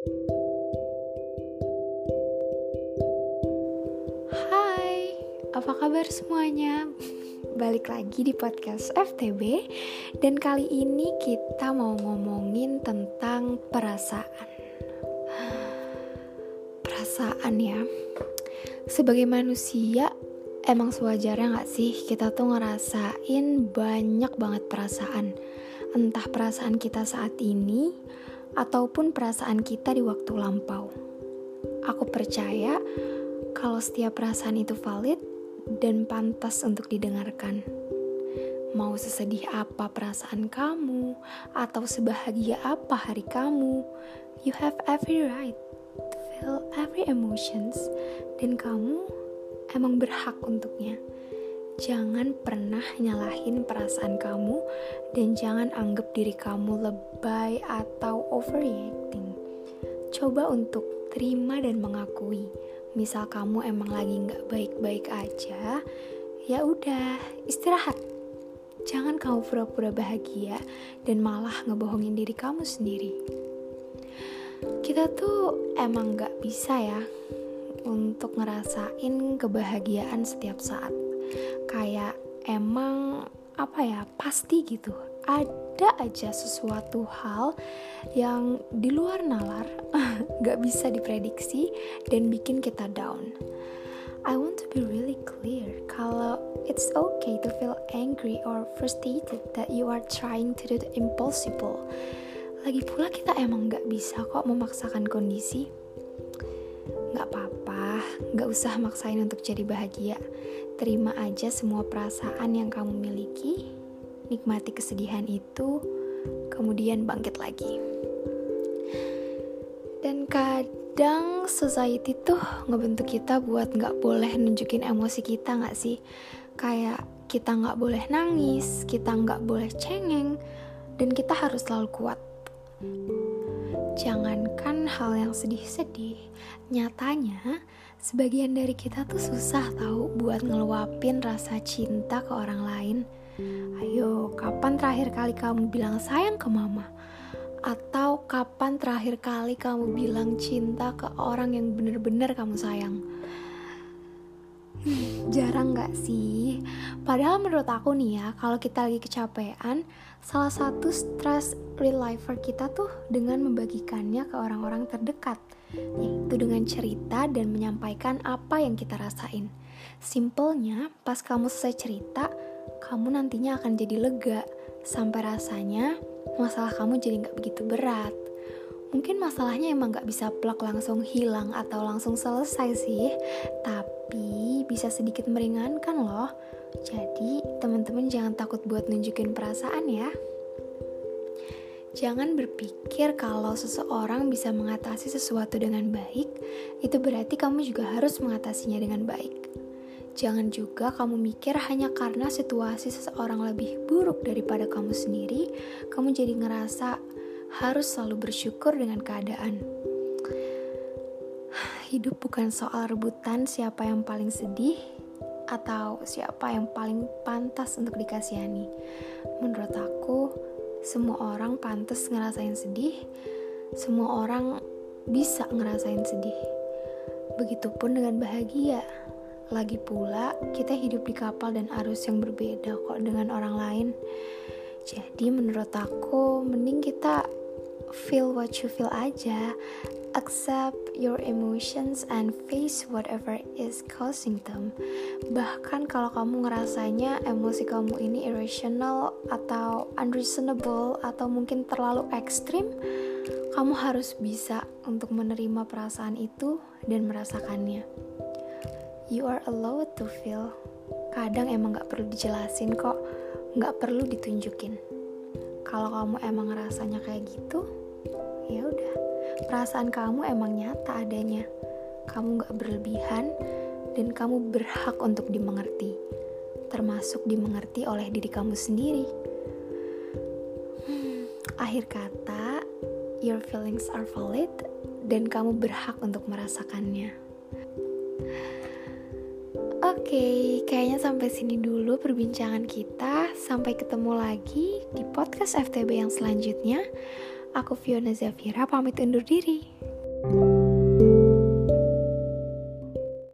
Hai, apa kabar semuanya? Balik lagi di podcast FTB Dan kali ini kita mau ngomongin tentang perasaan. Perasaan ya. Sebagai manusia Emang sewajarnya gak sih kita tuh ngerasain banyak banget perasaan? Entah perasaan kita saat ini Ataupun perasaan kita di waktu lampau Aku percaya kalau setiap perasaan itu valid dan pantas untuk didengarkan. Mau sesedih apa perasaan kamu, atau sebahagia apa hari kamu, you have every right to feel every emotions, dan kamu emang berhak untuknya. Jangan pernah nyalahin perasaan kamu, dan jangan anggap diri kamu lebay atau overreacting. Coba untuk terima dan mengakui. Misal kamu emang lagi nggak baik-baik aja, ya udah istirahat. Jangan kamu pura-pura bahagia dan malah ngebohongin diri kamu sendiri. Kita tuh emang nggak bisa ya untuk ngerasain kebahagiaan setiap saat. Kayak emang apa ya pasti gitu. Ada aja sesuatu hal yang di luar nalar gak bisa diprediksi dan bikin kita down. I want to be really clear kalau it's okay to feel angry or frustrated that you are trying to do the impossible. Lagi pula kita emang gak bisa kok memaksakan kondisi Gak apa-apa, gak usah maksain untuk jadi bahagia Terima aja semua perasaan yang kamu miliki, nikmati kesedihan itu, kemudian bangkit lagi. Dan kadang society tuh ngebentuk kita buat gak boleh nunjukin emosi kita gak sih? Kayak kita gak boleh nangis, kita gak boleh cengeng, dan kita harus selalu kuat. Jangankan hal yang sedih-sedih, nyatanya Sebagian dari kita tuh susah tahu buat ngeluapin rasa cinta ke orang lain. Ayo, kapan terakhir kali kamu bilang sayang ke mama? Atau kapan terakhir kali kamu bilang cinta ke orang yang bener-bener kamu sayang? Jarang gak sih? Padahal menurut aku nih ya, kalau kita lagi kecapean, salah satu stress reliever kita tuh dengan membagikannya ke orang-orang terdekat yaitu dengan cerita dan menyampaikan apa yang kita rasain. Simpelnya, pas kamu selesai cerita, kamu nantinya akan jadi lega, sampai rasanya masalah kamu jadi nggak begitu berat. Mungkin masalahnya emang nggak bisa plak langsung hilang atau langsung selesai sih, tapi bisa sedikit meringankan loh. Jadi, teman-teman jangan takut buat nunjukin perasaan ya. Jangan berpikir kalau seseorang bisa mengatasi sesuatu dengan baik, itu berarti kamu juga harus mengatasinya dengan baik. Jangan juga kamu mikir hanya karena situasi seseorang lebih buruk daripada kamu sendiri, kamu jadi ngerasa harus selalu bersyukur dengan keadaan. Hidup bukan soal rebutan siapa yang paling sedih atau siapa yang paling pantas untuk dikasihani. Menurut aku, semua orang pantas ngerasain sedih, semua orang bisa ngerasain sedih. Begitupun dengan bahagia. Lagi pula, kita hidup di kapal dan arus yang berbeda kok dengan orang lain. Jadi menurut aku, mending kita feel what you feel aja accept your emotions and face whatever is causing them. Bahkan kalau kamu ngerasanya emosi kamu ini irrational atau unreasonable atau mungkin terlalu ekstrim, kamu harus bisa untuk menerima perasaan itu dan merasakannya. You are allowed to feel. Kadang emang gak perlu dijelasin kok, gak perlu ditunjukin. Kalau kamu emang ngerasanya kayak gitu, ya udah perasaan kamu emang nyata adanya. Kamu gak berlebihan dan kamu berhak untuk dimengerti, termasuk dimengerti oleh diri kamu sendiri. Hmm, akhir kata, your feelings are valid dan kamu berhak untuk merasakannya. Oke, okay, kayaknya sampai sini dulu perbincangan kita. Sampai ketemu lagi di podcast FTB yang selanjutnya. Aku Fiona Zafira pamit undur diri. thank you